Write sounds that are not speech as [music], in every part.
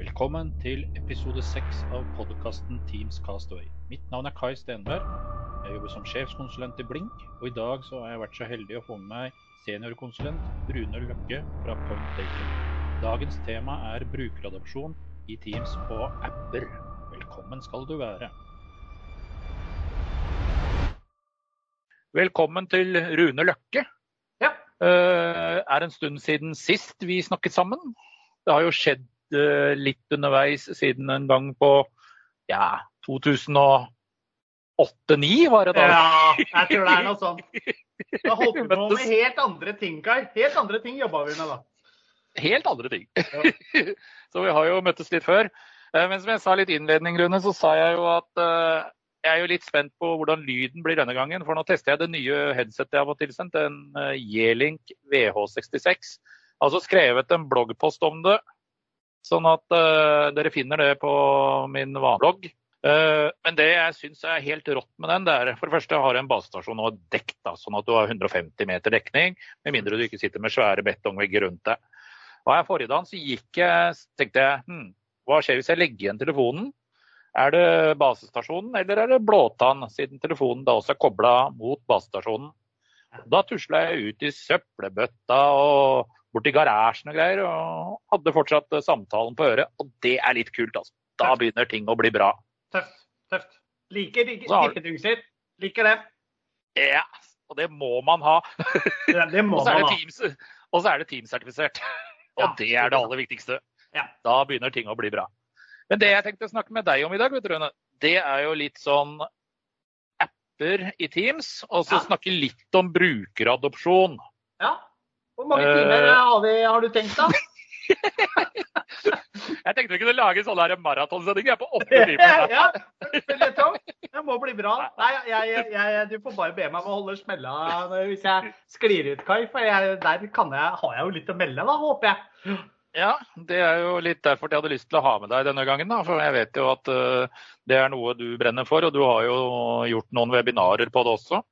Velkommen til episode seks av podkasten Teams Castaway. Mitt navn er Kai Stenberg. Jeg jobber som sjefskonsulent i Blink, og i dag så har jeg vært så heldig å få med meg seniorkonsulent Rune Løkke fra Point Dating. Dagens tema er brukeradopsjon i Teams og apper. Velkommen skal du være. Velkommen til Rune Løkke. Ja. Uh, er en stund siden sist vi snakket sammen. Det har jo skjedd litt underveis siden en gang på ja, 2008-2009, var det da? Ja, jeg tror det er noe sånt. [laughs] Da holdt vi på med helt andre ting, Kai. Helt andre ting jobba vi med da. Helt andre ting. Ja. [laughs] så vi har jo møttes litt før. Uh, men som jeg sa litt innledning, Rune, så sa jeg jo at jeg er jo litt spent på hvordan lyden blir denne gangen. For nå tester jeg det nye headsetet jeg har fått tilsendt, en G-Link VH66. Jeg har altså skrevet en bloggpost om det, sånn at uh, dere finner det på min vaneblogg. Uh, men det jeg syns er helt rått med den, det er for det første har en basestasjon og dekk, da, sånn at du har 150 meter dekning, med mindre du ikke sitter med svære betongvegger rundt deg. Og her Forrige dagen så gikk jeg, tenkte jeg hm, hva skjer hvis jeg legger igjen telefonen? Er det basestasjonen eller er det blåtann, siden telefonen da også er kobla mot basestasjonen? Da tusla jeg ut i søppelbøtta og bort i garasjen og greier, og hadde fortsatt samtalen på øret. Og det er litt kult, altså. Da begynner ting å bli bra. Tøft. Tøft. Liker tippedingser. Liker det. Ja, og det må man ha. [laughs] Ja, det må og så man ha. Teams, og så er det Teams-sertifisert. [laughs] Og Ja. det er det aller viktigste. Ja. Da begynner ting å bli bra. Men det jeg tenkte å snakke med deg om i dag, vet du, Rune, det er jo litt sånn apper i Teams, og så snakke litt om brukeradopsjon. Ja. Hvor mange timer Eh. har, vi, har du tenkt, da? [laughs] Jeg tenkte vi kunne lage sånn her maratonsending. Jeg er på åtte [laughs] timer. ja. Det må bli bra. Nei, jeg, jeg, jeg, du får bare be meg om å holde smella hvis jeg sklir ut, Kai. For jeg, der kan jeg, har jeg jo litt å melde, da, håper jeg. Ja, det er jo litt derfor jeg hadde lyst til å ha med deg denne gangen. Da. For jeg vet jo at uh, det er noe du brenner for, og du har jo gjort noen webinarer på det også.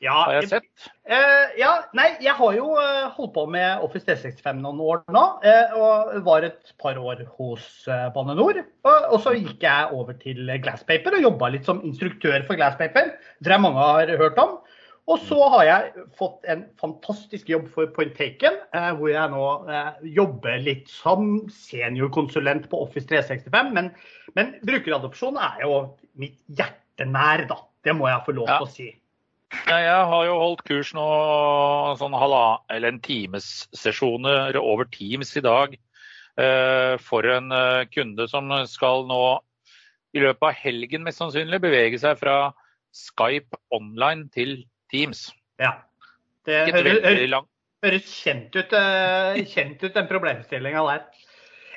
Ja, Har jeg sett? Eh, ja, nei, jeg har jo eh, holdt på med Office 365 noen år nå. eh, og var et par år hos eh, Bane NOR. Og, og så gikk jeg over til Glasspaper og jobba litt som instruktør for Glasspaper. Det tror jeg mange har hørt om. Og så har jeg fått en fantastisk jobb for Point Taken, eh, hvor jeg nå eh, jobber litt som seniorkonsulent på Office 365. Men, men brukeradopsjon er jo mitt hjerte nær, da. Det må jeg få lov Ja. til å si. Jeg har jo holdt kurs nå sånn halva, eller en times sesjoner over Teams i dag eh, for en eh, kunde som skal nå i løpet av helgen mest sannsynlig bevege seg fra Skype online til Teams. Ja. Det høres, høres kjent ut, eh, kjent ut, den problemstillinga der.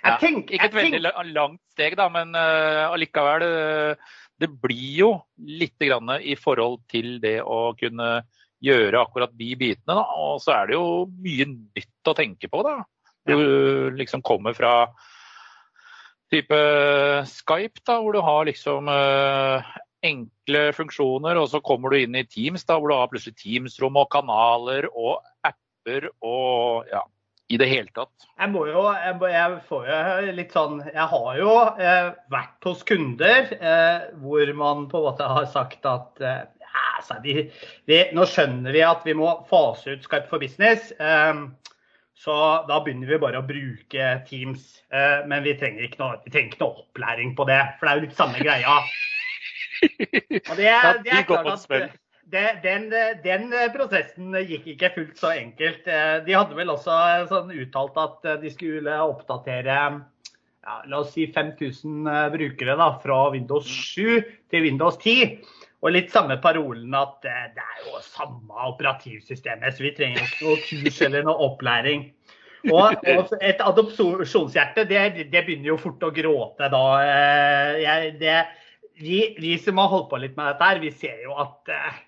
Jeg tenker, ikke et jeg veldig langt steg, da, men allikevel. eh, det blir jo litt i forhold til det å kunne gjøre akkurat de bitene. Da. Og så er det jo mye nytt å tenke på. da. Du liksom kommer fra type Skype, da, hvor du har liksom eh, enkle funksjoner, og så kommer du inn i Teams, da, hvor du har plutselig Teams-rom og kanaler og apper og ja, i det hele tatt. jeg må jo jeg, jeg får jo litt sånn Jeg har jo eh, vært hos kunder eh, hvor man på en måte har sagt at eh, altså, vi, vi, nå skjønner vi at vi må fase ut Skype for business. Eh, så da begynner vi bare å bruke Teams. Eh, men vi trenger, ikke noe, vi trenger ikke noe opplæring på det, for det er jo litt samme greia. [laughs] Og det, det er klart at det, den, den prosessen gikk ikke fullt så enkelt. Eh, De hadde vel også sånn uttalt at eh, de skulle oppdatere ja, la oss si 5000 brukere da, fra Windows 7 til Windows 10. Og litt samme parolen at eh, det er jo samme operativsystemet, så vi trenger ikke noe kurs eller noe opplæring. Og, og et adopsjonshjerte, det, det begynner jo fort å gråte da. Eh, Jeg, det, vi, vi som har holdt på litt med dette her, vi ser jo at eh,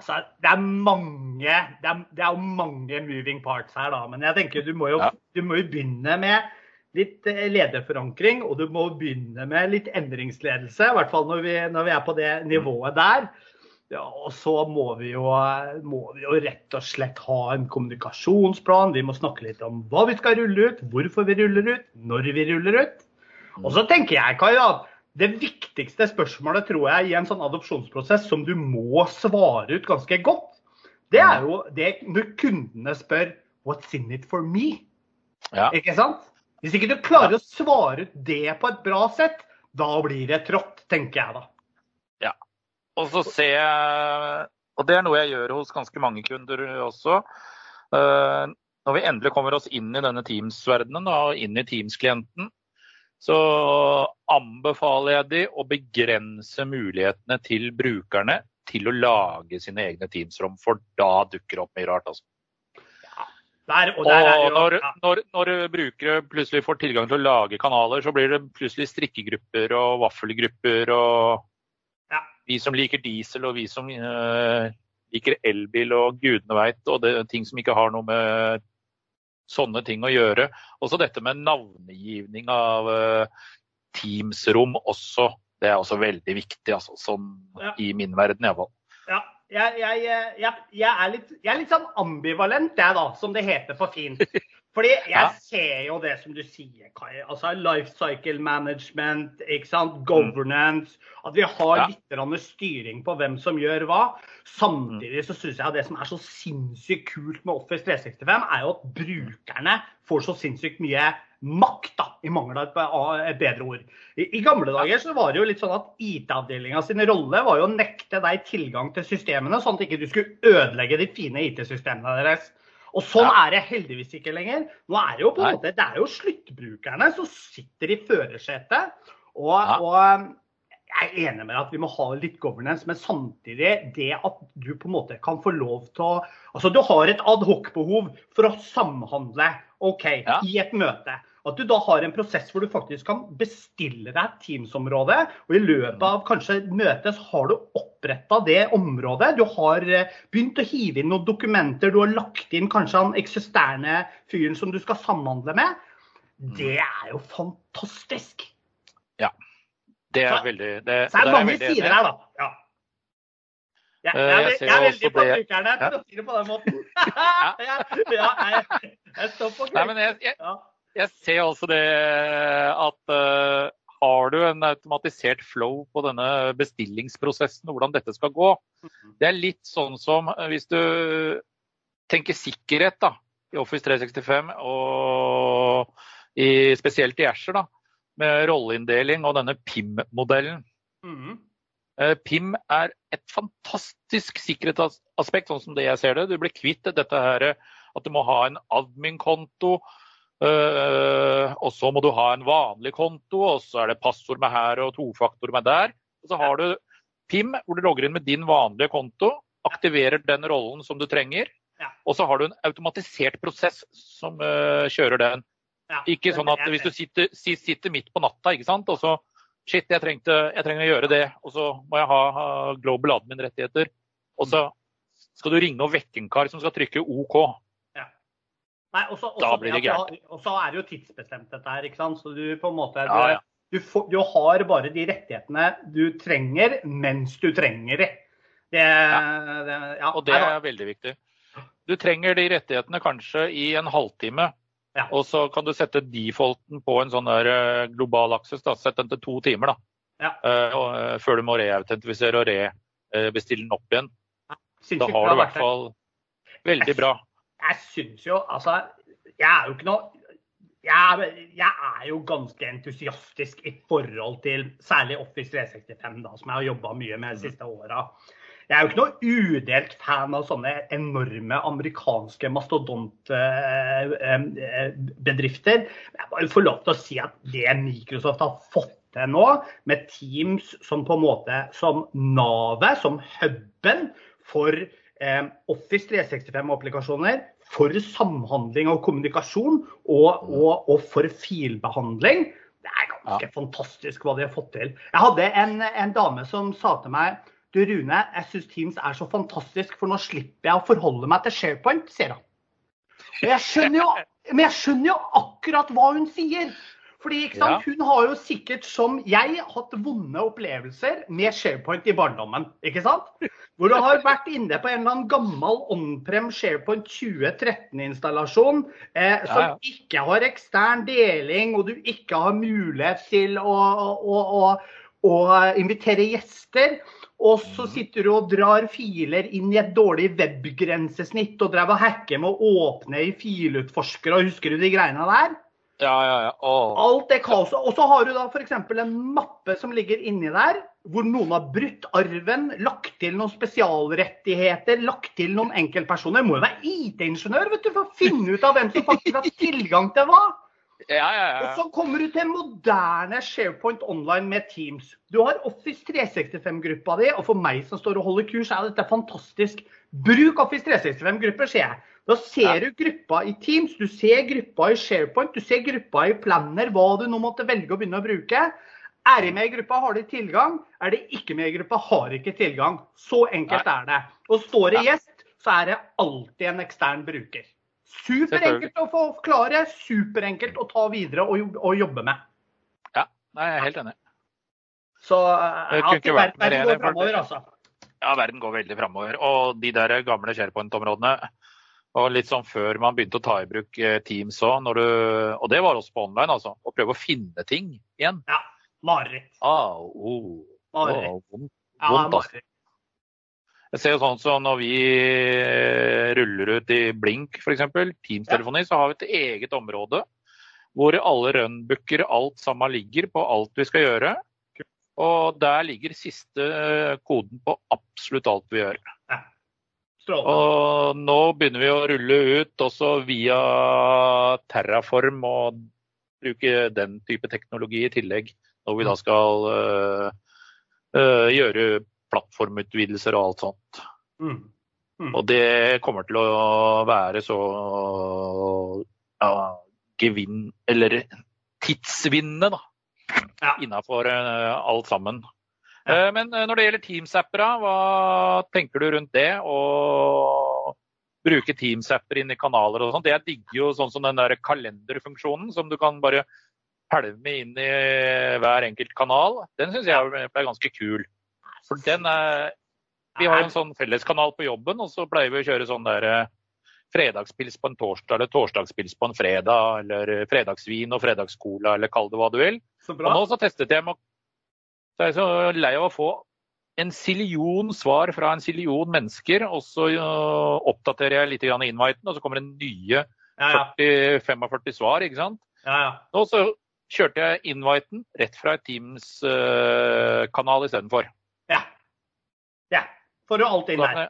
altså, det er mange det er, det er jo mange moving parts her, da. Men jeg tenker du må jo, Ja. du må jo begynne med litt eh, lederforankring, og du må begynne med litt endringsledelse. I hvert fall når vi, når vi er på det nivået der. Ja, og så må vi, jo, må vi jo rett og slett ha en kommunikasjonsplan. Vi må snakke litt om hva vi skal rulle ut, hvorfor vi ruller ut, når vi ruller ut. Og så tenker jeg, Kai, at det viktigste spørsmålet tror jeg i en sånn adopsjonsprosess som du må svare ut ganske godt, det er jo det når kundene spør What's in it for me? Ja. Ikke sant? Hvis ikke du klarer å svare ut det på et bra sett, da blir det trått, tenker jeg da. Ja. Og så ser jeg Og det er noe jeg gjør hos ganske mange kunder også. Eh, når vi endelig kommer oss inn i denne Teams-verdenen og inn i Teams-klienten, så anbefaler jeg de å begrense mulighetene til brukerne til å lage sine egne Teams-rom, for da dukker det opp mye rart. altså. Der, og der og når, ja. når, når brukere plutselig får tilgang til å lage kanaler, så blir det plutselig strikkegrupper og vaffelgrupper og Ja. vi som liker diesel og vi som uh, liker elbil og gudene veit, og det ting som ikke har noe med sånne ting å gjøre. Også dette med navngivning av uh, Teams-rom også. Det er også veldig viktig, altså, sånn Ja. i min verden iallfall. Ja, jeg, jeg, jeg, jeg, er litt, jeg er litt sånn ambivalent, jeg da, som det heter for fint. Fordi jeg Ja. ser jo det som du sier, Kai. Altså life cycle management, ikke sant? governance. At vi har Ja. litt styring på hvem som gjør hva. Samtidig så syns jeg at det som er så sinnssykt kult med Office 365, er jo at brukerne får så sinnssykt mye makt, da, i mangel av et bedre ord. I, I gamle dager så var det jo litt sånn at IT-avdelinga sin rolle var jo å nekte deg tilgang til systemene, sånn at ikke du skulle ødelegge de fine IT-systemene deres. Og sånn Ja. er det heldigvis ikke lenger. Nå er det jo på en måte, det er jo sluttbrukerne som sitter i førersetet. Og, Ja. og jeg er enig med at vi må ha litt governance, men samtidig det at du på en måte kan få lov til å Altså du har et adhocbehov for å samhandle OK, Ja. i et møte. At du da har en prosess hvor du faktisk kan bestille deg et Teams-område. Og i løpet av kanskje møtet så har du oppretta det området. Du har eh, begynt å hive inn noen dokumenter. Du har lagt inn kanskje han eksisterne fyren som du skal samhandle med. Det er jo fantastisk. Ja. Det er veldig det, Så er det mange sider her, da. Ja. Jeg, Eh, jeg, er veldig på brukerne, for å si det på den måten. [laughs] ja, ja, jeg, jeg står på Nei, men jeg, jeg, ser også det at uh, har du en automatisert flow på denne bestillingsprosessen hvordan dette skal gå, det er litt sånn som eh, hvis du tenker sikkerhet da, i Office 365 og i, spesielt i Asher, da, med rolleinndeling og denne PIM-modellen. Mm -hmm. PIM er et fantastisk sikkerhetsaspekt, sånn som det jeg ser det. Du blir kvitt dette her at du må ha en admin-konto, eh, og så må du ha en vanlig konto, og så er det passord med her og tofaktor med der. Og så har du PIM, hvor du logger inn med din vanlige konto, aktiverer den rollen som du trenger, og så har du en automatisert prosess som eh, kjører den. Ikke sånn at hvis du sitter, sitter midt på natta, ikke sant, og så Shit, jeg, trengte, jeg trenger å gjøre det, og så må jeg ha global admin-rettigheter. Og så skal du ringe og vekke en kar som skal trykke OK. Nei, også, også Da blir det greit. Og så er det jo tidsbestemt dette her, ikke sant. Så du på en måte du, Ja, ja. Du, får, du har bare de rettighetene du trenger mens du trenger de. Det, det, ja, Og det er veldig viktig. Du trenger de rettighetene kanskje i en halvtime. Ja. Og så kan du sette defaulten på en sånn der eh, global akses. da, Sett den til to timer da. Ja. Uh, og, før du må reautentifisere og rebestille den opp igjen. Da har du i hvert fall veldig bra. Jeg syns jo Altså, jeg er jo ikke noe jeg jeg er jo ganske entusiastisk i forhold til særlig Office 365, da, som jeg har jobba mye med de siste åra. Jeg er jo ikke noe udelt fan av sånne enorme amerikanske mastodontbedrifter. Jeg bare får lov til å si at det Microsoft har fått til nå, med Teams som på en måte som navet, som huben for eh, Office 365-applikasjoner, for samhandling og kommunikasjon og, og, og for filbehandling. Det er ganske fantastisk hva de har fått til. Jeg hadde en, en dame som sa til meg du Rune, jeg syns Teams er så fantastisk, for nå slipper jeg å forholde meg til SharePoint, sier hun. Og jeg skjønner jo, men jeg skjønner jo akkurat hva hun sier. Fordi sant, Hun har jo sikkert, som jeg, hatt vonde opplevelser med SharePoint i barndommen. ikke sant? Hvor du har vært inne på en eller annen gammel on-prem SharePoint 2013-installasjon eh, som ja, ja. ikke har ekstern deling, og du ikke har mulighet til å, å, å, å invitere gjester. Og så mhm. sitter du og drar filer inn i et dårlig webgrensesnitt og drev og hacker med å åpne i filutforskere, og husker du de greiene der? Ja, ja, ja. Oh. Alt det kaoset. Og så har du da f.eks. en mappe som ligger inni der, hvor noen har brutt arven, lagt til noen spesialrettigheter, lagt til noen enkeltpersoner. Må jo være IT-ingeniør vet du, for å finne ut av hvem som faktisk har tilgang til hva. Ja, ja, ja. Og så kommer du til moderne SharePoint online med Teams. Du har Office 365-gruppa di, og for meg som står og holder kurs, er dette fantastisk. Bruk Office 365-grupper, sier jeg. Da ser du gruppa i Teams, du ser gruppa i SharePoint, du ser gruppa i Planner, hva du nå måtte velge å begynne å bruke. Er de med i gruppa, har de tilgang. Er de ikke med i gruppa, har de ikke tilgang. Så enkelt er det. Og står det gjest, så er det alltid en ekstern bruker. Superenkelt å forklare, superenkelt å ta videre og, jobbe med. Ja, jeg er helt enig. Så ja, verden går framover, altså. Ja, verden går veldig framover. Og de der gamle SharePoint-områdene og litt sånn før man begynte å ta i bruk eh, Teams òg, og det var også på online, altså. Å prøve å finne ting igjen. Ja. Mareritt. Ah, oh, mareritt. Oh, vondt, altså. Jeg ser jo sånn som når vi eh, ruller ut i Blink f.eks., Teams-telefoni, så har vi et eget område hvor alle runbooker, alt sammen ligger på alt vi skal gjøre. Og der ligger siste eh, koden på absolutt alt vi gjør. Og nå begynner vi å rulle ut også via Terraform og bruke den type teknologi i tillegg. Når vi da skal uh, uh, gjøre plattformutvidelser og alt sånt. Mm. Mm. Og det kommer til å være så ja, gevinn, eller tidsvinnende, da. Ja. Innafor uh, alt sammen. Eh, men eh, når det gjelder Teams-apper, hva tenker du rundt det? Å bruke Teams-apper inn i kanaler og sånn. Jeg digger jo sånn som den der kalenderfunksjonen som du kan bare pælme inn i hver enkelt kanal. Den syns jeg er ganske kul. For den er Vi har en sånn felleskanal på jobben, og så pleier vi å kjøre sånn der eh, fredagspils på en torsdag eller torsdagspils på en fredag, eller fredagsvin og fredagscola, eller kall det hva du vil. Og nå så testet jeg med å så jeg er så lei av å få en sillion svar fra en sillion mennesker, og så uh, oppdaterer jeg litt grann inviten, og så kommer det nye ja, ja. 40-45 svar, ikke sant. Ja, og så kjørte jeg inviten rett fra et Teams-kanal uh, istedenfor. Ja. ja. Får du alt inn der.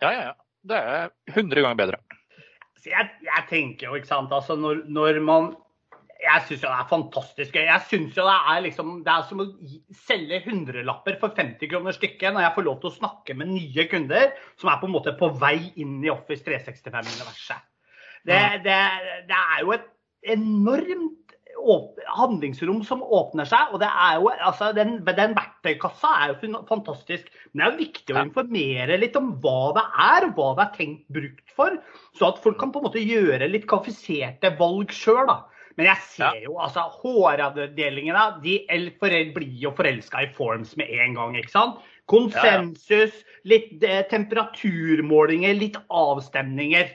Ja, ja, ja. Det er 100 ganger bedre. Jeg, jeg tenker jo, ikke sant, altså når, når man jeg syns det er fantastisk gøy. Jeg synes jo Det er liksom, det er som å selge hundrelapper for 50 kroner stykket når jeg får lov til å snakke med nye kunder som er på en måte på vei inn i Office 365-universet. Det, det, det, er jo et enormt handlingsrom som åpner seg. og det er jo, altså Den, den verktøykassa er jo fantastisk. Men det er jo viktig å informere litt om hva det er, og hva det er tenkt brukt for. Så at folk kan på en måte gjøre litt kvalifiserte valg sjøl. Men jeg ser jo altså håravdelingene, de blir jo forelska i Forms med en gang. ikke sant? Konsensus, litt eh, temperaturmålinger, litt avstemninger.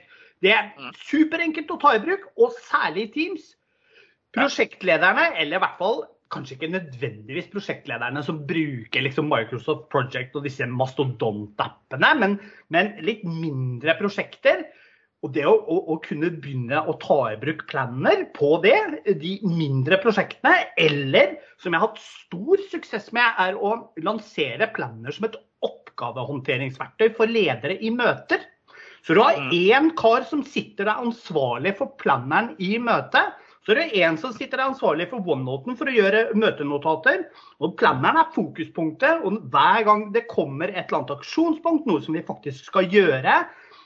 Det er mm. superenkelt å ta i bruk, og særlig i Teams. Prosjektlederne, eller i hvert fall kanskje ikke nødvendigvis prosjektlederne som bruker liksom Microsoft Project og disse mastodont-appene, men, men, litt mindre prosjekter og det å, å, å, kunne begynne å ta i bruk planner på det, de mindre prosjektene, eller som jeg har hatt stor suksess med, er å lansere planner som et oppgavehåndteringsverktøy for ledere i møter. Så du har én mm. kar som sitter der ansvarlig for planneren i møtet. Så er det en som sitter der ansvarlig for OneNoten for å gjøre møtenotater. Og Planneren er fokuspunktet. og Hver gang det kommer et eller annet aksjonspunkt, noe som vi faktisk skal gjøre,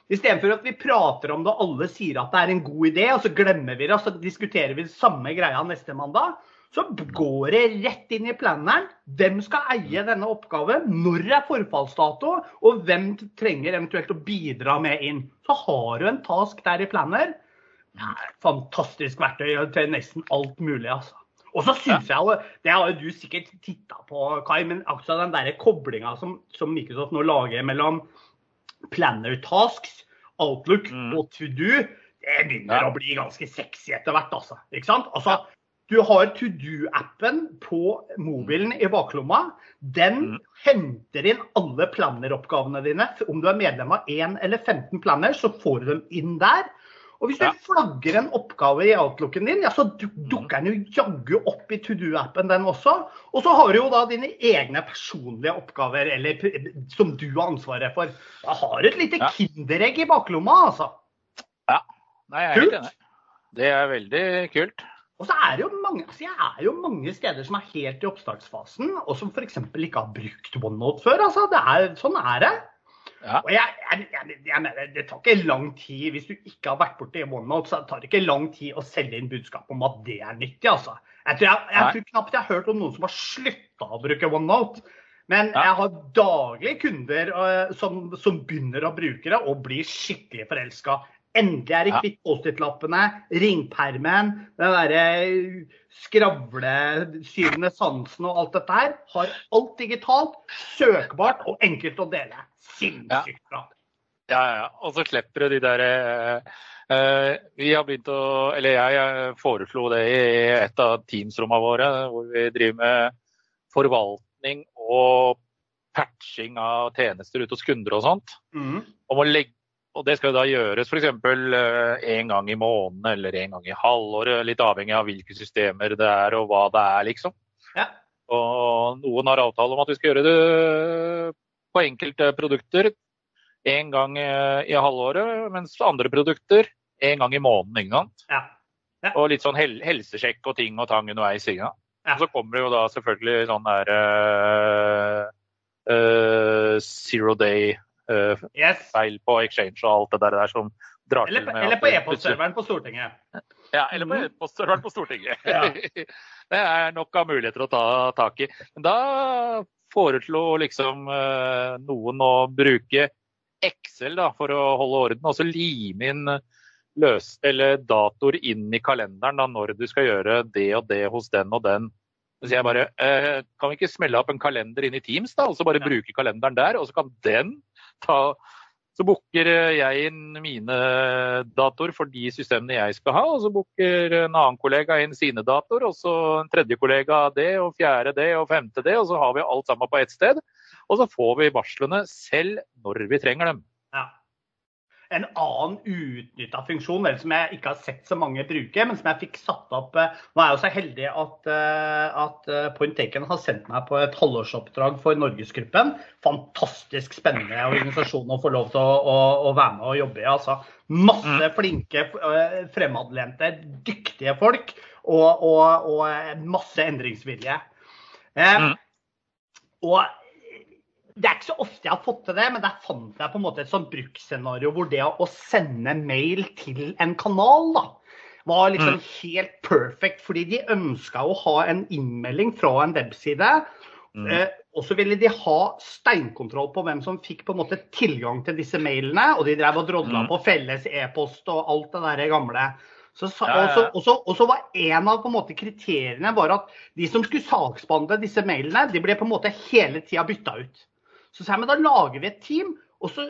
Istedenfor at vi prater om det og alle sier at det er en god idé, og så glemmer vi det og så diskuterer vi det samme greia neste mandag. Så går det rett inn i planeren. Hvem skal eie denne oppgaven? Når er forfallsdato? Og hvem trenger eventuelt å bidra med inn? Så har du en task der i planner. Ja, fantastisk verktøy til nesten alt mulig. altså. Og så syns jeg jo, det har jo du sikkert titta på, Kai, men akkurat den der koblinga som, som, Microsoft nå lager mellom Planner Tasks, Outlook mm. og To Do, det begynner ja. å bli ganske sexy etter hvert. altså. Ikke sant? Altså, Du har To Do-appen på mobilen i baklomma. Den mm. henter inn alle planneroppgavene dine. Om du er medlem av 1 eller 15 planner, så får du dem inn der. Og hvis du ja. flagger en oppgave i outlooken din, ja, så dukker den jo jaggu opp i to do-appen den også. Og så har du jo da dine egne personlige oppgaver eller, som du har ansvaret for. Da har du et lite ja. kinderegg i baklomma, altså. Ja. Nei, jeg er helt enig. Det er veldig kult. Og så er det jo mange, altså jeg er jo mange steder som er helt i oppstartsfasen, og som f.eks. ikke har brukt OneNote før. altså. Er, sånn er det. Ja. Og jeg, jeg, jeg, mener, Det tar ikke lang tid hvis du ikke har vært borti OneNote, så tar det ikke lang tid å selge inn budskap om at det er nyttig. altså. Jeg tror, tror knapt jeg har hørt om noen som har slutta å bruke OneNote. Men jeg har daglig kunder uh, som, som, begynner å bruke det og blir skikkelig forelska. Endelig er de kvitt. Post-It-lappene, ringpermen, den derre skravle, syvende sansen og alt dette her. Har alt digitalt, søkbart og enkelt å dele sinnssykt bra. Ja, ja. Og så slipper du de der eh, Vi har begynt å Eller jeg foreslo det i et av Teams-rommene våre, hvor vi driver med forvaltning og patching av tjenester ute hos kunder og sånt. Mm. Om å legge og det skal da gjøres f.eks. en gang i måneden eller en gang i halvåret. Litt avhengig av hvilke systemer det er og hva det er, liksom. Ja. Og noen har avtale om at vi skal gjøre det på enkelte produkter én gang i halvåret, mens andre produkter én gang i måneden. ikke sant? Ja. Ja. Og litt sånn hel helsesjekk og ting og tang underveis. Ja. Og så kommer det jo da selvfølgelig sånn der uh, uh, zero day uh, yes. feil på exchange og alt det der, der som drar eller, til med Eller på e-postserveren på Stortinget. Ja, eller på mhm. e-postserveren på Stortinget. [laughs] det er nok av muligheter å ta tak i. Men da foreslo liksom eh, noen å bruke Excel da, for å holde orden, og så lime inn løs, eller datoer inn i kalenderen da, når du skal gjøre det og det hos den og den. Så jeg bare, eh, Kan vi ikke smelle opp en kalender inn i Teams, da, og så bare ja. bruke kalenderen der? Og så kan den ta så booker jeg inn mine datoer for de systemene jeg skal ha, og så booker en annen kollega inn sine datoer, og så en tredje kollega det, og fjerde det, og femte det, og så har vi alt sammen på ett sted. Og så får vi varslene selv når vi trenger dem. En annen uutnytta funksjon, eller som jeg ikke har sett så mange bruke, men som jeg fikk satt opp eh, Nå er jeg jo så heldig at, eh, at eh, Point Taken har sendt meg på et halvårsoppdrag for Norgesgruppen. Fantastisk spennende organisasjon å få lov til å, å, å være med og jobbe i. altså. Masse mm. flinke, fremadlente, dyktige folk og, og, og masse endringsvilje. Eh, mm. Og det er ikke så ofte jeg har fått til det, men der fant jeg på en måte et sånt bruksscenario hvor det å sende mail til en kanal da, var liksom mm. helt perfect. Fordi de ønska å ha en innmelding fra en webside. Mm. Eh, og så ville de ha steinkontroll på hvem som fikk på en måte tilgang til disse mailene. Og de drev og drodla mm. på felles e-post og alt det der gamle. Så. Og så var en av på en måte, kriteriene var at de som skulle saksbehandle disse mailene, de ble på en måte hele tida bytta ut. Så sier jeg men da lager vi et team, og så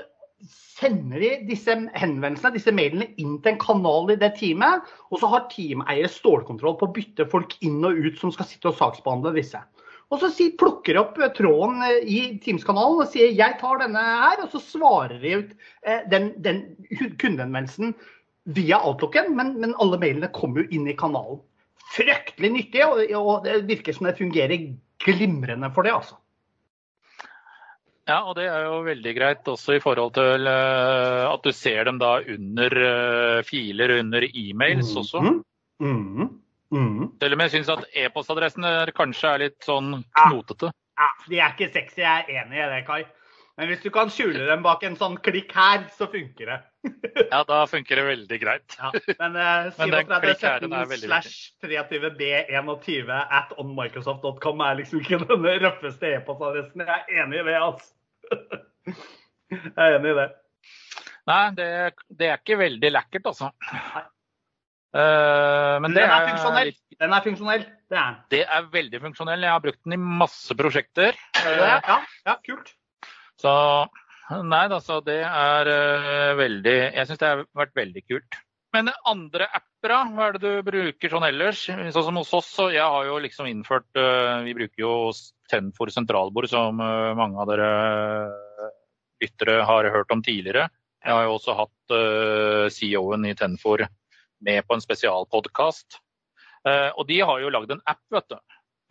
sender vi disse henvendelsene, disse mailene, inn til en kanal i det teamet. Og så har teameiere stålkontroll på å bytte folk inn og ut som skal sitte og saksbehandle disse. Og så plukker de opp tråden eh, i Teams-kanalen og sier jeg tar denne her, og så svarer de ut eh, den, den kundehenvendelsen via Outlooken, men, men, alle mailene kommer jo inn i kanalen. Fryktelig nyttig, og, og det virker som det fungerer glimrende for det, altså. Ja, og det er jo veldig greit også i forhold til uh, at du ser dem da under uh, filer, under e-mails mm. også. Mm. Mm. Selv om jeg syns at e-postadressen kanskje er litt sånn knotete. Ja, ja, de er ikke sexy, jeg er enig i det, Kai. Men hvis du kan skjule dem bak en sånn klikk her, så funker det. ja, da funker det veldig greit. ja, men [laughs] uh, 3717 slash 23b21 at onmicrosoft.com er liksom ikke den røffeste e-postadressen. Jeg er enig i det, altså. Jeg er enig i det. Nei, det, det, er ikke veldig lekkert, altså. Uh, men det den er, er, funksjonell. Den er funksjonell. Det er det er veldig funksjonell. Jeg har brukt den i masse prosjekter. Er det det? Ja, ja, kult. Så nei da, så det er uh, veldig Jeg syns det har vært veldig kult. Men andre apper. Hva er det du bruker sånn ellers? Sånn som hos oss, jeg har jo liksom innført eh, Vi bruker jo Tenfor sentralbord, som eh, mange av dere lyttere har hørt om tidligere. Jeg har jo også hatt CEO-en i Tenfor med på en spesialpodkast. Og de har jo lagd en app vet du,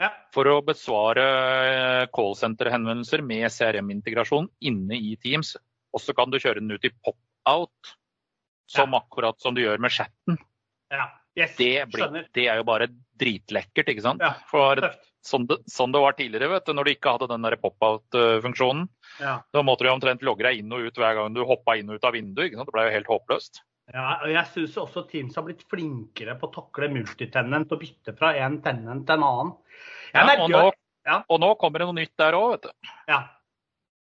Ja. for å besvare callsenter-henvendelser med CRM-integrasjon inne i Teams. Og så kan du kjøre den ut i pop-out, som akkurat som du gjør med chatten. ja. Yes, Det, blir, det er jo bare dritlekkert, ikke sant? Ja, For sånn det, sånn det var tidligere, vet du, når du ikke hadde den pop-out-funksjonen. Ja. Da måtte du omtrent logge deg inn og ut hver gang du hoppa inn og ut av vinduet. ikke sant? Det ble jo helt håpløst. Ja, og jeg syns også Teams har blitt flinkere på å takle multitenent og bytte fra en tenent til en annen. Ja, og, nå, ja. og nå kommer det noe nytt der òg, vet du. Ja.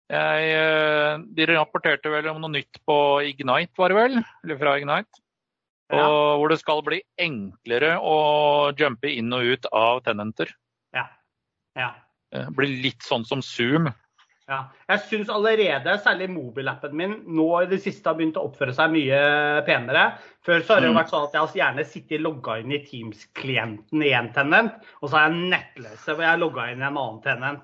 Jeg, eh, de rapporterte vel om noe nytt på Ignite, var det vel? Eller fra Ignite. Og Ja. hvor det skal bli enklere å jumpe inn og ut av tenenter. Ja. ja. Det blir litt sånn som Zoom. Ja. Jeg syns allerede, særlig mobilappen min, nå i det siste har begynt å oppføre seg mye penere. Før så har det jo Mm. vært sånn at jeg har gjerne sittet logga inn i Teams-klienten i én tenent, og så har jeg nettløse, hvor jeg har logga inn i en annen tenent.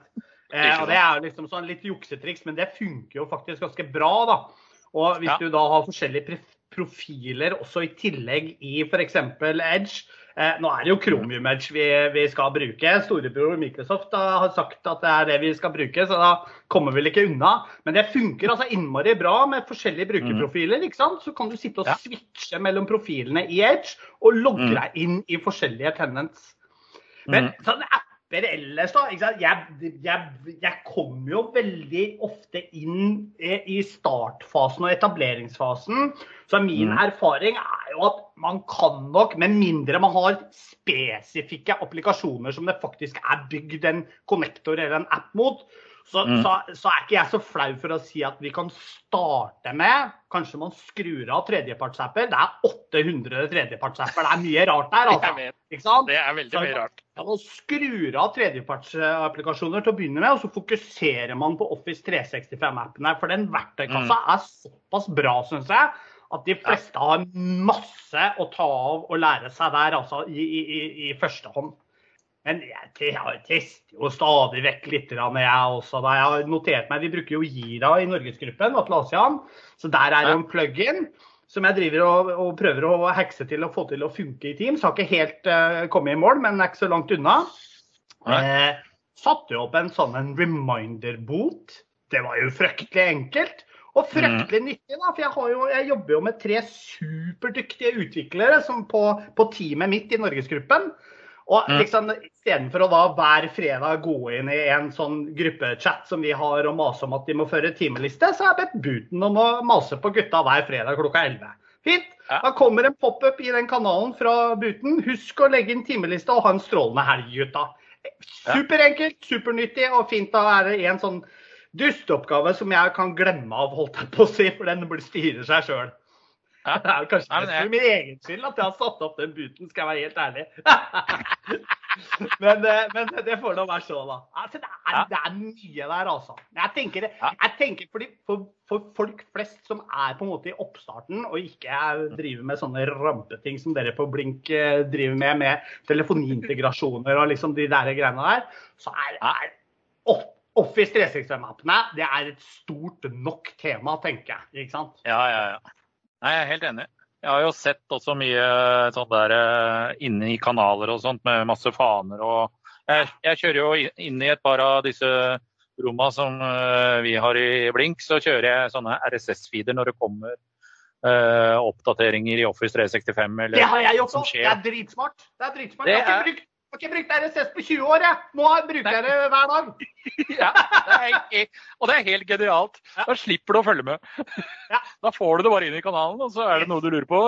Eh, og Det er liksom sånn litt juksetriks, men det funker jo faktisk ganske bra. da. Og hvis Ja. du da har forskjellige profiler også i tillegg i f.eks. Edge eh, Nå er det jo Chromium Edge vi, vi skal bruke. Storebror Microsoft da, har sagt at det er det vi skal bruke, så da kommer vi vel ikke unna. Men det funker altså innmari bra med forskjellige brukerprofiler. ikke sant? Så kan du sitte og Ja. switche mellom profilene i Edge og logge Mm. deg inn i forskjellige tenants. Men Mm. sånne apper ellers, da. Jeg, jeg, jeg kommer jo veldig ofte inn i i startfasen og etableringsfasen. Så min Mm. erfaring er jo at man kan nok, med mindre man har spesifikke applikasjoner som det faktisk er bygd en connector eller en app mot, så, Mm. så, så er ikke jeg så flau for å si at vi kan starte med Kanskje man skrur av tredjepartsapper. Det er 800 tredjepartsapper. Det er mye rart der, [laughs] altså. Ikke sant? det er veldig mye rart. Ja, man skrur av tredjepartsapplikasjoner til å begynne med, og så fokuserer man på Office 365-appene. For den verktøykassa Mm. er såpass bra, syns jeg, at de fleste har masse å ta av og lære seg der, altså i, i, i- i første hånd. Men jeg, tester jo stadig vekk litt, jeg også. Da jeg har notert meg, Vi bruker jo Gira i Norgesgruppen, Atle Så der er det en plug-in som jeg driver og, og prøver å hekse til å få til å funke i Teams. Har ikke helt uh, kommet i mål, men er ikke så langt unna. Eh, satte jo opp en sånn en reminder-bot. Det var jo fryktelig enkelt. Og fryktelig nyttig, da, for jeg, har jo, jeg jobber jo med tre superdyktige utviklere som på, på teamet mitt i Norgesgruppen. Og Mm. liksom, istedenfor å da hver fredag gå inn i en sånn gruppechat som vi har og mase om at de må føre timeliste, så har jeg bedt Buten om å mase på gutta hver fredag klokka 11. Fint. Da kommer en pop-up i den kanalen fra Buten. Husk å legge inn timeliste og ha en strålende helg, gutta. Superenkelt, supernyttig og fint. Da er det en sånn dusteoppgave som jeg kan glemme av, holdt jeg på å si, for den styrer seg sjøl. Ja. [laughs] Det er kanskje Nei, jeg- min egen skyld at jeg har satt opp den buten, skal jeg være helt ærlig. [laughs] men, eh, men det får nå være så, da. Altså, det, er, det er mye der, altså. Jeg tenker, jeg tenker fordi for, for folk flest som er på en måte i oppstarten og ikke er, driver med sånne rampeting som dere på Blink eh, driver med, med telefonintegrasjoner og liksom de der greiene der, så er, er opp Office 365-appene det er et stort nok tema, tenker jeg. ikke sant? Ja, ja, ja. Nei, jeg er helt enig. Jeg har jo sett også mye sånn der eh, inne i kanaler og sånt med masse faner og Jeg, jeg kjører jo inn i et par av disse romma som eh, vi har i Blink, så kjører jeg sånne RSS-feeder når det kommer eh, oppdateringer i Office 365 eller Det har jeg også! Det er dritsmart. Det er dritsmart. Det Jeg har ikke er- brukt, har ikke brukt RSS på 20 år, jeg. Nå bruker jeg det hver dag. [laughs] Ja, det er og det er helt genialt. Da slipper du å følge med. [laughs] Da får du det bare inn i kanalen, og så er det noe du lurer på,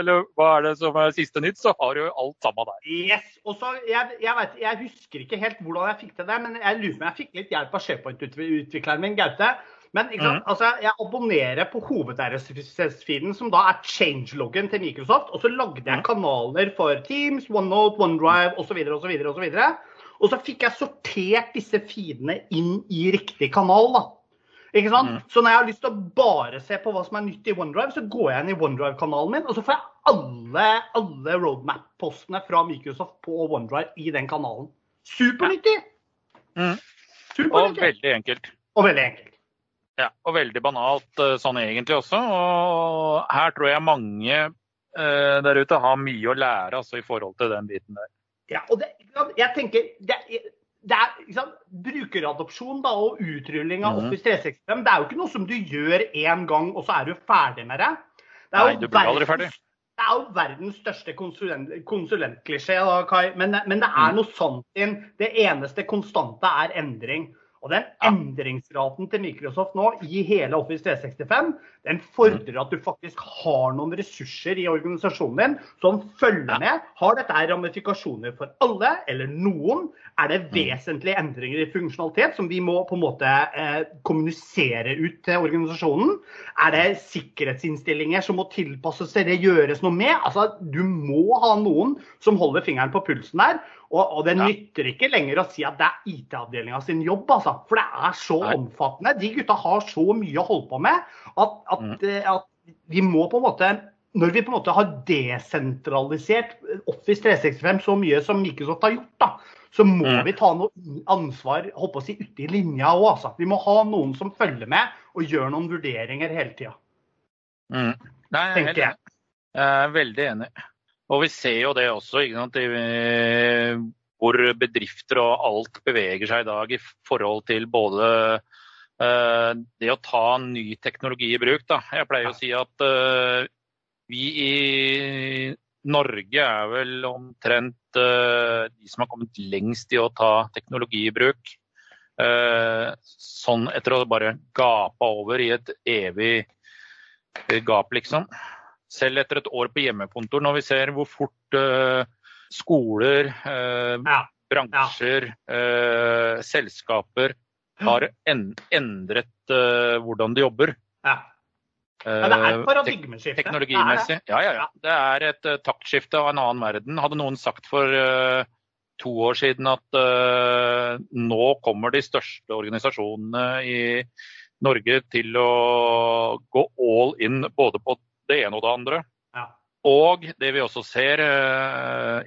eller hva er det som er siste nytt, så har du jo alt sammen der. Yes. Og så, jeg, jeg, vet, jeg husker ikke helt hvordan jeg fikk til det, men jeg lurer på om jeg fikk litt hjelp av SharePoint-utvikleren min, Gaute. Men ikke sant? Altså, jeg abonnerer på hoved-RSS-feeden, som da er changeloggen til Microsoft. Og så lagde jeg kanaler for Teams, OneNote, OneDrive osv. osv. osv. Og så fikk jeg sortert disse feedene inn i riktig kanal. da. Ikke sant? Mm. Så når jeg har lyst til å bare se på hva som er nytt i OneDrive, så går jeg inn i OneDrive-kanalen min, og så får jeg alle, alle roadmap-postene fra Microsoft på OneDrive i den kanalen. Supernyttig! Mm. Og veldig enkelt. Og veldig enkelt. Ja, og veldig banalt eh, sånn egentlig også. Og her tror jeg mange eh, der ute har mye å lære altså, i forhold til den biten der. Ja, og det, jeg tenker det, det er sant, Brukeradopsjon da, og utrulling av mm. Office 365 det er jo ikke noe som du gjør én gang, og så er du ferdig med det. det Nei, du blir aldri ferdig. Det er jo verdens største konsulent, konsulentklisjé, da, Kai. Men, men det er noe sant inn. Det eneste konstante er endring. Og den endringsraten til Microsoft nå i hele Office 365, den fordrer at du faktisk har noen ressurser i organisasjonen din som følger med. Har dette ramifikasjoner for alle eller noen? Er det Mm. vesentlige endringer i funksjonalitet som vi må på en måte eh, kommunisere ut til organisasjonen? Er det sikkerhetsinnstillinger som må tilpasses til det gjøres noe med? Altså, Du må ha noen som holder fingeren på pulsen der. Og, og det nytter ikke lenger å si at det er IT-avdelinga sin jobb, altså. For det er så omfattende. De gutta har så mye å holde på med at, at, Mm. eh, at vi må på en måte når vi på en måte har desentralisert Office 365 så mye som Microsoft har gjort, da, så må Mm. vi ta noe ansvar håper å si, ute i linja òg. Altså. Vi må ha noen som følger med og gjør noen vurderinger hele tida. Mm. Nei, jeg er jeg. Jeg er veldig enig. Og vi ser jo det også, sant, i, hvor bedrifter og alt beveger seg i dag i forhold til både eh, det å ta ny teknologi i bruk. Da. Jeg pleier å si at eh, vi i Norge er vel omtrent eh, de som har kommet lengst i å ta teknologi i bruk. Eh, sånn etter å bare gape over i et evig eh, gap, liksom. Selv etter et år på hjemmekontor, når vi ser hvor fort eh, skoler, eh, bransjer, eh, selskaper har en endret uh, hvordan de jobber. Ja. Ja, det er et Eh, paradigmeskifte. tek- Teknologimessig. Ja, ja, ja. Det er et uh, taktskifte av en annen verden. Hadde noen sagt for uh, to år siden at nå kommer de største organisasjonene i Norge til å gå all in både på det ene og det andre. Ja. Og det vi også ser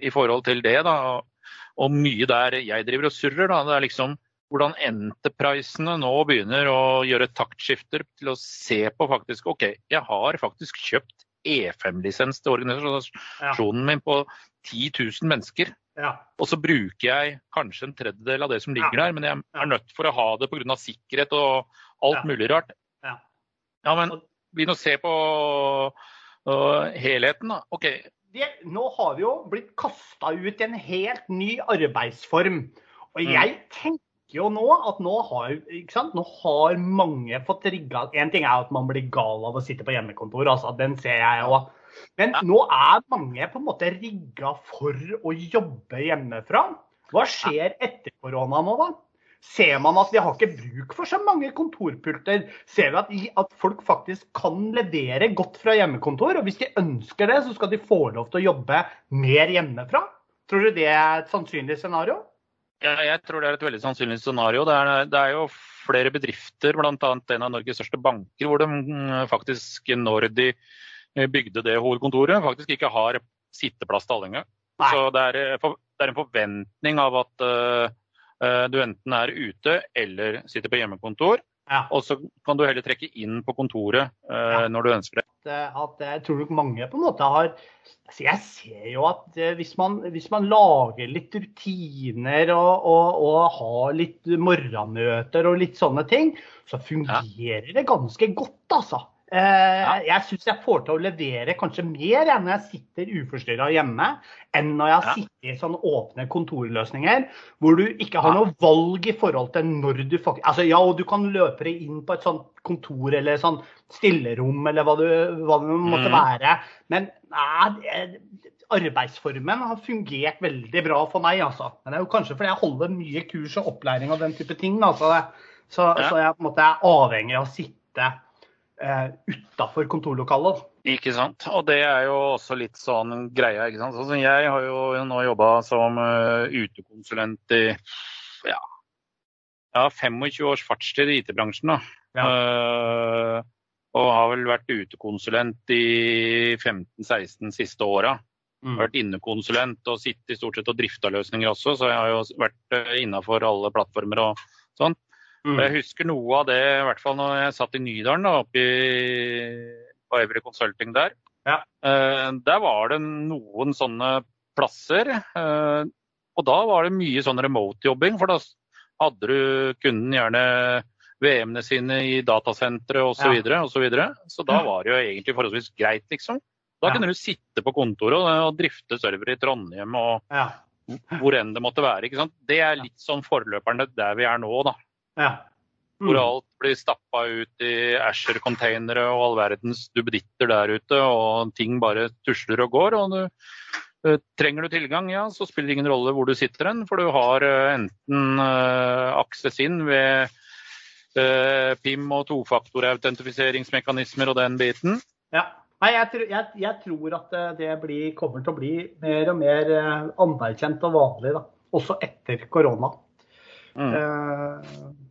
i forhold til det, da, og mye der jeg driver og surrer, da, det er liksom hvordan enterprisene nå begynner å gjøre taktskifter til å se på faktisk OK, jeg har faktisk kjøpt E5-lisens til organisasjonen min på 10 000 mennesker. Ja. Og så bruker jeg kanskje en tredjedel av det som ligger Ja. der, men jeg er nødt for å ha det pga. sikkerhet og alt Ja. mulig rart. Ja. Ja, men begynn å se på uh, helheten, da. OK. det, nå har vi jo blitt kasta ut i en helt ny arbeidsform. Og Mm. jeg tenker jo nå at nå har? Nå har mange fått rigga En ting er at man blir gal av å sitte på hjemmekontor, altså, den ser jeg òg. Men nå er mange på en måte rigga for å jobbe hjemmefra. Hva skjer etter korona nå, da? Ser man at vi har ikke bruk for så mange kontorpulter? Ser vi at, at folk faktisk kan levere godt fra hjemmekontor? Og hvis de ønsker det, så skal de få lov til å jobbe mer hjemmefra? Tror du det er et sannsynlig scenario? Ja, jeg tror det er et veldig sannsynlig scenario. Det er, det er jo flere bedrifter, bl.a. en av Norges største banker, hvor de mm, faktisk, når de eh, bygde det hovedkontoret, faktisk ikke har sitteplass til alle engang. Så det er, eh, det er en forventning av at eh, du enten er ute eller sitter på hjemmekontor. Ja. Og så kan du heller trekke inn på kontoret eh, Ja. når du ønsker det. at, at jeg tror nok mange på en måte har altså Jeg ser jo at eh, hvis man, hvis man lager litt rutiner og, og, og har litt morgenmøter og litt sånne ting, så fungerer det ganske godt, altså. Eh, Jeg syns jeg får til å levere kanskje mer enn når jeg sitter uforstyrra hjemme, enn når jeg sitter i sånne åpne kontorløsninger hvor du ikke har noe valg i forhold til når du faktisk Altså ja, og du kan løpe deg inn på et sånt kontor eller sånn stillerom eller hva, du, hva det måtte Mm. være. Men nei, arbeidsformen har fungert veldig bra for meg, altså. Men det er jo kanskje fordi jeg holder mye kurs og opplæring og den type ting. da, så Så, så jeg på en måte er avhengig av å sitte eh, utafor kontorlokalet. Ikke sant. Og det er jo også litt sånn greia. ikke sant. Sånn jeg har jo nå jobba som uh, utekonsulent i ja, ja, 25 års fartstid i IT-bransjen. da. Ja. Uh, og har vel vært utekonsulent i 15-16 siste åra. Mm. Vært innekonsulent og sittet stort sett og drifta løsninger også, så jeg har jo vært innafor alle plattformer og sånn. Mm. Jeg husker noe av det, i hvert fall når jeg satt i Nydalen, oppe i, på Every Consulting der. Ja. Uh, der var det noen sånne plasser. Uh, og da var det mye sånn remote-jobbing, for da hadde du kunden gjerne VM-ene sine i datasentre osv. Så, ja. videre, og så, videre. så da var det jo egentlig forholdsvis greit, liksom. Da ja. kunne du sitte på kontoret og, og drifte server i Trondheim og ja. hvor enn det måtte være. ikke sant? Det er litt sånn forløperne der vi er nå, da. Ja. Mm. Hvor alt blir stappa ut i Asher-containere og all verdens duppeditter der ute, og ting bare tusler og går. og du uh, Trenger du tilgang, ja, så spiller det ingen rolle hvor du sitter hen, for du har uh, enten uh, access inn ved PIM og tofaktorautentifiseringsmekanismer og den biten. Ja. Nei, jeg, jeg, jeg, tror at det blir, kommer til å bli mer og mer anerkjent og vanlig, da. også etter korona. Mm. Jeg,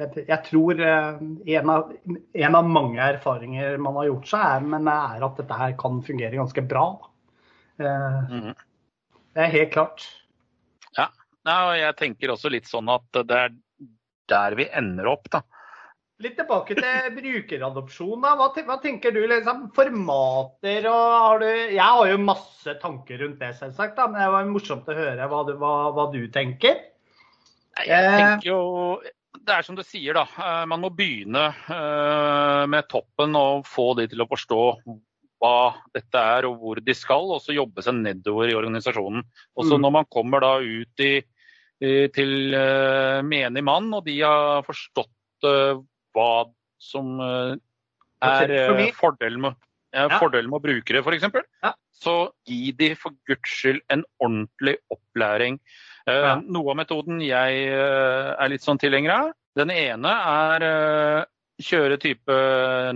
jeg tror eh, en av, en av, mange erfaringer man har gjort seg, er, men er at dette her kan fungere ganske bra. Mm. Det er helt klart. Ja, og jeg tenker også litt sånn at det er der vi ender opp, da. Litt tilbake til brukeradopsjon. da. Hva, hva, tenker du? liksom Formater og har du Jeg har jo masse tanker rundt det, selvsagt. da, Men det var morsomt å høre hva du, hva, hva du tenker. Jeg tenker jo det er som du sier, da. Eh, man må begynne eh, med toppen og få de til å forstå hva dette er og hvor de skal, og så jobbe seg nedover i organisasjonen. Og så mm. Når man kommer da ut i, til uh, menig mann, og de har forstått hva som er fordelen med, ja, fordelen med å bruke det, f.eks., ja. så gi de for guds skyld en ordentlig opplæring. Ja. Noe av metoden jeg er litt sånn tilhenger av, den ene er uh, kjøre type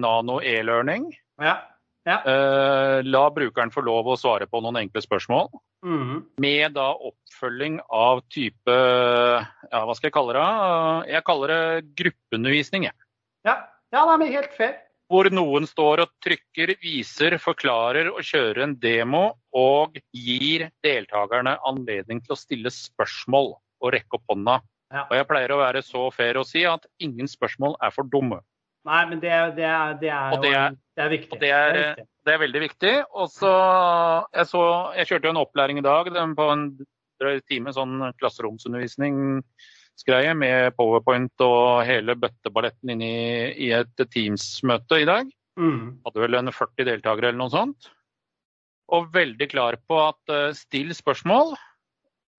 nano e-learning. Ja. Ja. La brukeren få lov å svare på noen enkle spørsmål. Mm. Med da oppfølging av type ja, hva skal jeg kalle det? Jeg kaller det gruppeundervisning. Ja, ja det er helt fair. Hvor noen står og trykker, viser, forklarer og kjører en demo og gir deltakerne anledning til å stille spørsmål og rekke opp hånda ja. Og jeg pleier å være så fair å si at ingen spørsmål er for dumme. Nei, men det, det, er, det er, det er, er viktig. Det er, det veldig viktig. Og så jeg, så jeg, kjørte jo en opplæring i dag på en drøy time, sånn klasseromsundervisningsgreie med powerpoint og hele bøtteballetten inn i, i et Teams-møte i dag. Mm. Hadde vel en 40 deltakere eller noe sånt. Og veldig klar på at uh, still spørsmål.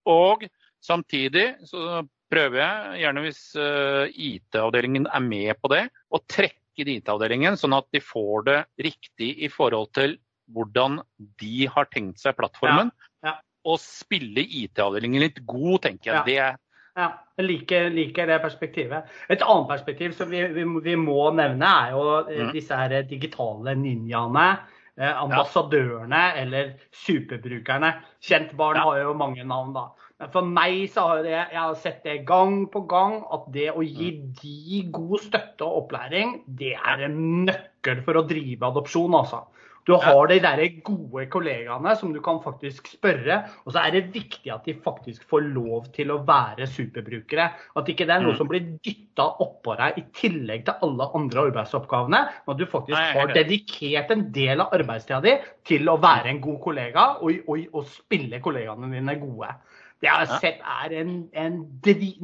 Og samtidig så prøver jeg, gjerne hvis uh, IT-avdelingen er med på det, å trekke IT-avdelingen sånn at de får det riktig i forhold til hvordan de har tenkt seg plattformen. Ja, ja. Og spille IT-avdelingen litt god, tenker jeg. Ja. Det ja, jeg liker, liker, det perspektivet. Et annet perspektiv som vi, vi, vi må nevne, er jo eh, mm. disse her digitale ninjaene. Eh, ambassadørene ja. eller superbrukerne. Kjent barn ja. har jo mange navn, da. Men for meg så har det, jeg har sett det gang på gang at det å gi mm. de god støtte og opplæring, det er en nøkkel for å drive adopsjon, altså. Du har de der gode kollegaene som du kan faktisk spørre. Og så er det viktig at de faktisk får lov til å være superbrukere. At ikke det er noe mm. som blir dytta oppå deg i tillegg til alle andre arbeidsoppgavene. Men at du faktisk har dedikert en del av arbeidstida di til å være en god kollega og, og, og spille kollegaene dine gode. Det jeg har sett er en, en,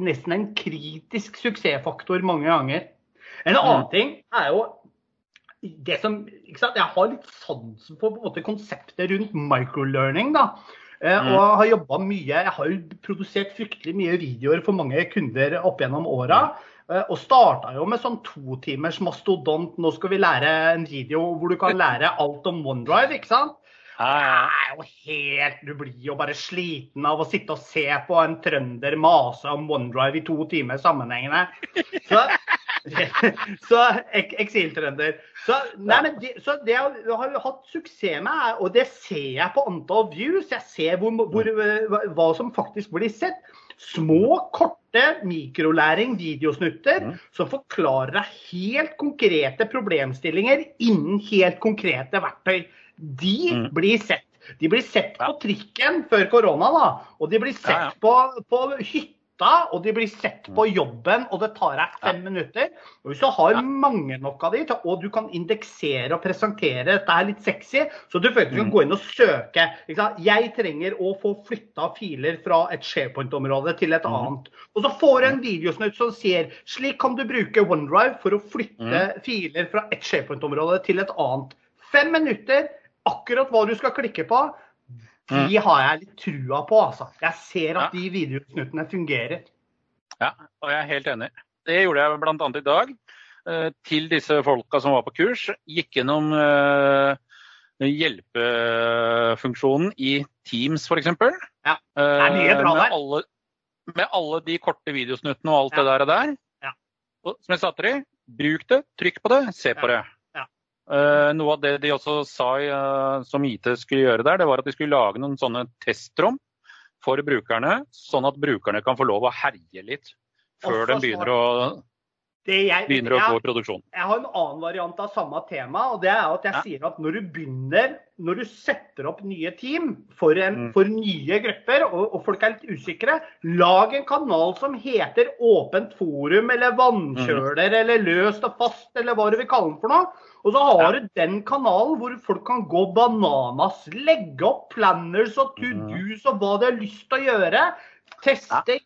nesten en kritisk suksessfaktor mange ganger. En annen mm. ting er jo det som Jeg har litt sansen for på en måte konseptet rundt microlearning. da. Eh, mm. Og har jobba mye. Jeg har jo produsert fryktelig mye videoer for mange kunder opp gjennom åra. Eh, og starta jo med sånn to timers mastodont. Nå skal vi lære en video hvor du kan lære alt om OneDrive. ikke sant? Det helt, Du blir jo bare sliten av å sitte og se på en trønder mase om OneDrive i to timer sammenhengende. Så [laughs] så ek, eksiltrønder. Så, nei, men de, så det jeg har hatt suksess med, og det ser jeg på antall views, jeg ser hvor, hvor, hva som faktisk blir sett. Små, korte mikrolæring-videosnutter Mm. som forklarer deg helt konkrete problemstillinger innen helt konkrete verktøy. De Mm. blir sett. De blir sett på trikken før korona, da. Og de blir sett Ja, ja. På, på hytta, og de blir sett på jobben, og det tar deg fem minutter. Og Hvis du har mange nok av de, og du kan indeksere og presentere dette er litt sexy, så du føler du kan Mm. gå inn og søke. Jeg trenger å få flytta filer fra et SharePoint-område til et Mm. annet. Og så får du en videosnutt som sier slik kan du bruke OneDrive for å flytte Mm. filer fra et SharePoint-område til et annet. Fem minutter, akkurat hva du skal klikke på. De har jeg litt trua på, altså. Jeg ser at Mm. De videosnuttene fungerer. Ja, og jeg er helt enig. Det gjorde jeg bl.a. i dag. eh, Til disse folka som var på kurs. Gikk gjennom eh, hjelpefunksjonen i Teams f.eks. Ja, det er mye bra med der. alle, med alle de korte videosnuttene og alt Ja. det der. og der. Ja. Og, som jeg sa til dem, bruk det, trykk på det, se på det. Eh, noe av det de også sa eh, som IT skulle gjøre der, det var at de skulle lage noen sånne testrom for brukerne, sånn at brukerne kan få lov å herje litt før de begynner å, jeg, begynner å jeg, gå i produksjon. jeg har en annen variant av samme tema, og det er at jeg Ja. sier at når du begynner, når du setter opp nye team for, en, Mm. for nye grupper, og, og folk er litt usikre, lag en kanal som heter Åpent forum, eller Vannkjøler, Mm. eller Løst og fast, eller hva du vil kalle den for noe. Og så har Ja. du den kanalen hvor folk kan gå bananas, legge opp planners og to Mm. do's og hva de har lyst til å gjøre. Teste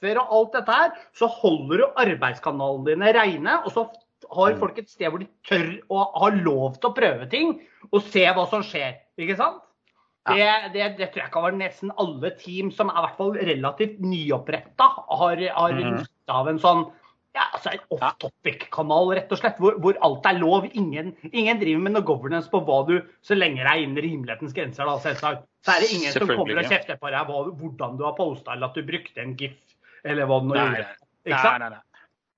giffer og alt dette her. Så holder du arbeidskanalene dine reine, og så har Mm. folk et sted hvor de tør å ha lov til å prøve ting, og se hva som skjer. Ikke sant? Det, det, det tror jeg kan være nesten alle team som er i hvert fall relativt nyoppretta, har, har nytte av en sånn ja, altså en off-topic-kanal, rett og slett, hvor, hvor alt er lov. Ingen, ingen driver med noe governance på hva du Så lenge det er innen rimelighetens grenser, da, selvsagt. Så er det ingen som kommer og kjefter på deg hva, hvordan du har posta, eller at du brukte en gif, eller hva det nå Nei, gjorde. Ikke sant? nei, nei.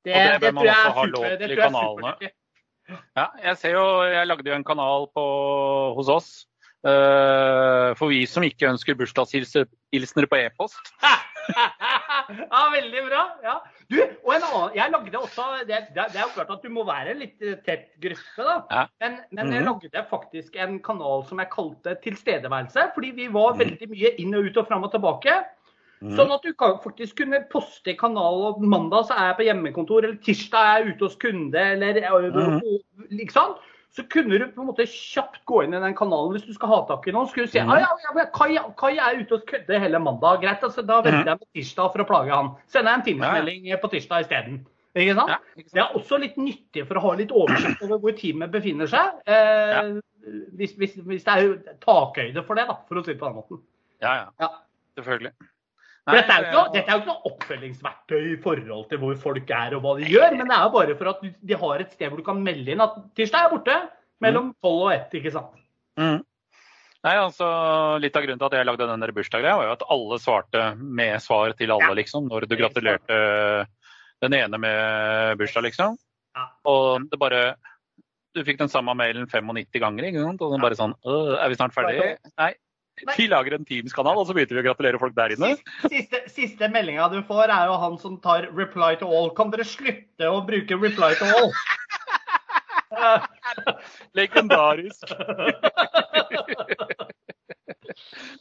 Det, Og det bør det man også ha lov til i kanalene. Ja, jeg ser jo, jeg lagde jo en kanal på, hos oss Uh, for vi som ikke ønsker bursdagshilsener på e-post. [laughs] ja, veldig bra. Ja. Du, og en annen, jeg lagde også, det, det, det er jo klart at du må være en litt eh, tett gruppe, da. Ja. Men, men jeg Mhm. lagde faktisk en kanal som jeg kalte Tilstedeværelse. Fordi vi var Mhm. veldig mye inn og ut og fram og tilbake. Mm. Sånn at du kan faktisk kunne poste i kanalen og mandag så er jeg på hjemmekontor, eller tirsdag er jeg ute hos kunde, eller Mhm. liksom. Så kunne du på en måte kjapt gå inn i den kanalen hvis du skal ha tak i noen. Skulle du si ah, ja, ja, Kai, Kai er ute hos kunde hele mandag. Greit, altså, da venter Mhm. jeg på tirsdag for å plage han. Sender jeg en timesmelding på tirsdag isteden. Ikke sant? Ja, ikke sant? Det er også litt nyttig for å ha litt oversikt over hvor teamet befinner seg. Eh, hvis, hvis, hvis det er takhøyde for det, da, for å si det på den måten. Ja, ja. Ja. Selvfølgelig. For dette, er noe, dette er jo ikke noe oppfølgingsverktøy i forhold til hvor folk er og hva de gjør, men det er jo bare for at de har et sted hvor du kan melde inn at tirsdag er borte mellom tolv og ett, ikke sant. Mm. Nei, altså, Litt av grunnen til at jeg lagde den bursdagsgreia, var jo at alle svarte med svar til alle, liksom. Når du gratulerte den ene med bursdag, liksom. Og det bare Du fikk den samme mailen 95 ganger, ikke sant? Og den bare sånn «Øh, Er vi snart ferdige? Nei. Vi lager en Teams-kanal, og så begynner vi å gratulere folk der inne. Siste, siste meldinga du får, er jo han som tar 'reply to all'. Kan dere slutte å bruke 'reply to all'? [laughs] Legendarisk. [laughs]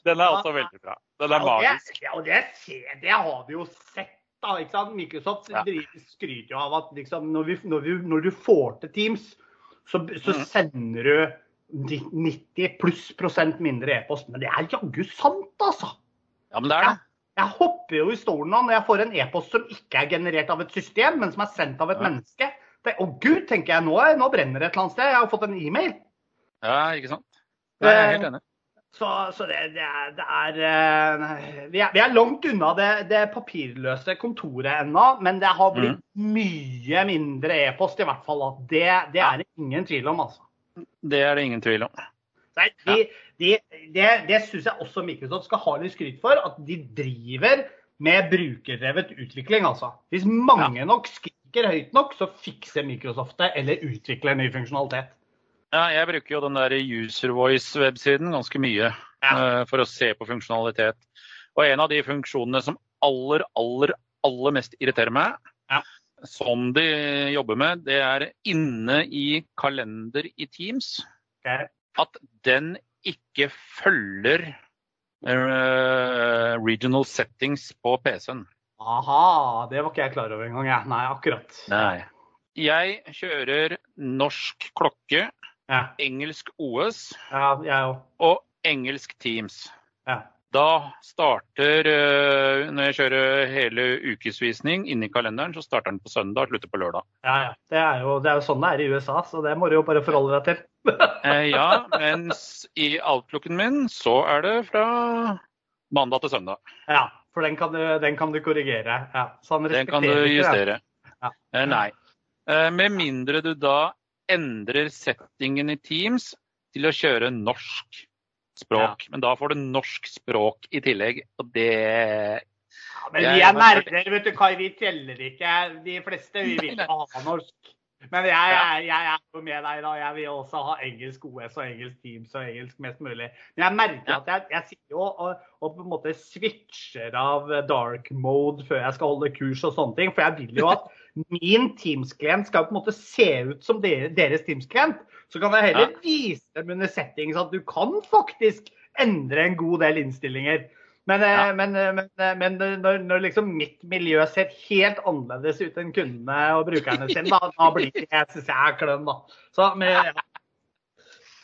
Den er også veldig bra. Den er Ja, magisk. Ja, og det, ser- det har vi jo sett. da, ikke sant? Microsoft Ja. skryter jo av at liksom, når, vi, når, vi, når du får til Teams, så, så Mhm. sender du 90 pluss prosent mindre e-post. Men det er jaggu sant, altså! Ja, men det er det. Jeg hopper jo i stolen nå når jeg får en e-post som ikke er generert av et system, men som er sendt av et Ja. menneske. Det, å gud, tenker jeg, nå, nå brenner det et eller annet sted. Jeg har fått en e-mail. Ja, ikke sant? Jeg er helt enig. Så, så det, det er, det er eh, vi, er vi er langt unna det, det papirløse kontoret ennå, men det har blitt mye mindre e-post i hvert fall. Det, det er det ingen tvil om, altså. Det er det ingen tvil om. Nei, de, de, det det syns jeg også Microsoft skal ha litt skryt for. At de driver med brukerdrevet utvikling, altså. Hvis mange nok skriker høyt nok, så fikser Microsoft det eller utvikler ny funksjonalitet. Ja, jeg bruker jo den der User Voice-websiden ganske mye ja. uh, for å se på funksjonalitet. Og en av de funksjonene som aller, aller, aller mest irriterer meg, ja. Som de jobber med, det er inne i kalender i Teams. At den ikke følger uh, regional settings på PC-en. Aha, det var ikke jeg klar over engang. Ja. Nei, akkurat. Nei. Jeg kjører norsk klokke, ja. engelsk OS ja, og engelsk Teams. Ja. Da starter, eh, når jeg kjører hele ukesvisning inni kalenderen, så starter den på søndag og slutter på lørdag. Ja, ja. Det er, jo, det er, jo, sånn det er i USA, så det må du jo bare forholde deg til. [laughs] Eh, ja, mens i outlooken min så er det fra mandag til søndag. Ja, for den kan du, den kan du korrigere. Ja, den kan du justere. Ja. Eh, nei. Med mindre du da endrer settingen i Teams til å kjøre norsk språk. Ja. Men da får du norsk språk i tillegg, og det ja, Men vi er nerder, vet du, Kai. Vi teller ikke. De fleste vi vil ha norsk. Men jeg, jeg, jeg, er jo med deg, da. Jeg vil også ha engelsk OS og engelsk Teams og engelsk mest mulig. Men jeg merker at jeg, jeg sitter jo og, og, på en måte switcher av dark mode før jeg skal holde kurs og sånne ting. For jeg vil jo at [laughs] min Teams-klient skal på en måte se ut som deres Teams-klient. Så kan jeg heller vise dem under settings at du kan faktisk endre en god del innstillinger. Men, eh, ja. men, eh, men, eh, men når, når, liksom mitt miljø ser helt annerledes ut enn kundene og brukerne sine, da, da blir det, jeg synes jeg er klønn, da. Så, men, ja.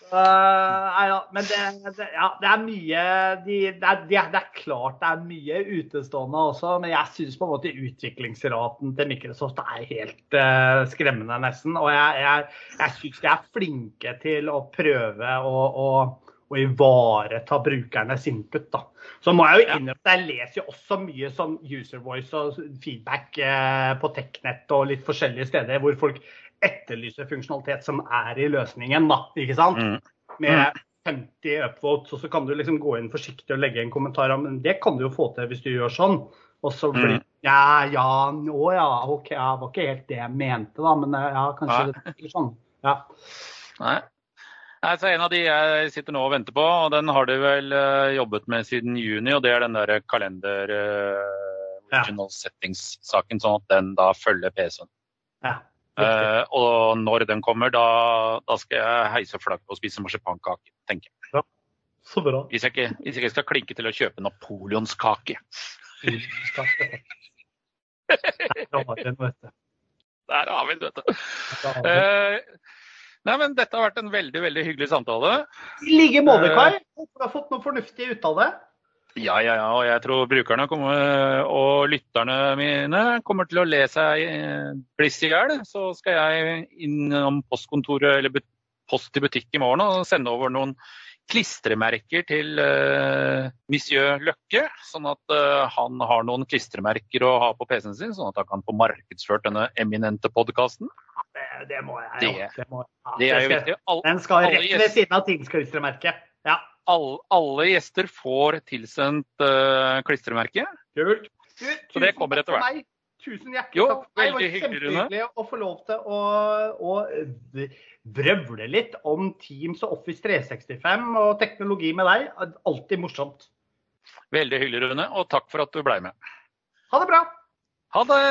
Men det, det, ja, det, er mye de, det, er, det, er, klart det er mye utestående også, men jeg syns på en måte utviklingsraten til Microsoft er helt uh, skremmende, nesten. Og jeg, jeg, jeg syns de er flinke til å prøve å, å, ivareta brukernes input. da. Så må jeg jo innrømme at jeg leser jo også mye sånn user voice og feedback uh, på Technet og litt forskjellige steder hvor folk etterlyser funksjonalitet som er i løsningen, da. Ikke sant? Mm. Med 50 upvotes, og så kan du liksom gå inn forsiktig og legge en kommentar om men det kan du jo få til hvis du gjør sånn. Og så blir mm. Ja, ja, å ja, OK, ja, det var ikke helt det jeg mente, da, men eh, ja, kanskje Nei. det blir sånn. Ja. Nei. Altså, en av de jeg sitter nå og venter på, og den har du vel uh, jobbet med siden juni, og det er den der kalender uh, original ja. settings-saken, sånn at den da følger PC-en. Ja. Uh, og når den kommer, da, da skal jeg heise flagget og spise marsipankake, tenker jeg. Ja, så bra. Hvis jeg, ikke, hvis jeg ikke skal klinke til å kjøpe napoleonskake. [laughs] Der har vi den, vet du. Der har vi den, vet du. Nei, men dette har vært en veldig veldig hyggelig samtale. I like måte, Kai. Håper du har fått noe fornuftig ut av det. Ja, ja, ja. Og jeg tror brukerne kommer, og lytterne mine kommer til å le seg bliss i hjel. Så skal jeg innom postkontoret eller Post i butikk i morgen og sende over noen klistremerker til uh, Monsieur Løkke. Sånn at uh, han har noen klistremerker å ha på PC-en sin, sånn at han kan få markedsført denne eminente podkasten. Det, det, må jeg. Det, ja. det, må jeg. Ja, det er jo viktig. All, Den skal rett ved siden av Teams-klistremerket. Ja alle, alle gjester får tilsendt uh, klistremerke. Kult. Så det kommer etter hvert. Tusen hjertelig takk. Det var kjempehyggelig å få lov til å, å brøvle litt om Teams og Office 365 og teknologi med deg. Alltid morsomt. Veldig hyggelig, Rune, og takk for at du ble med. Ha det bra. Ha det.